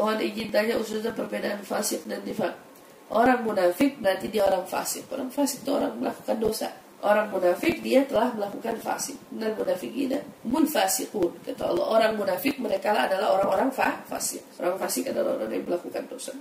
Mohon izin tanya usulnya perbedaan fasik dan nifak. Orang munafik nanti dia orang fasik. Orang fasik itu orang melakukan dosa. Orang munafik dia telah melakukan fasik. Dan munafikina munfasikun. Kata Allah orang munafik mereka adalah orang-orang fa fasik. Orang fasik adalah orang yang melakukan dosa.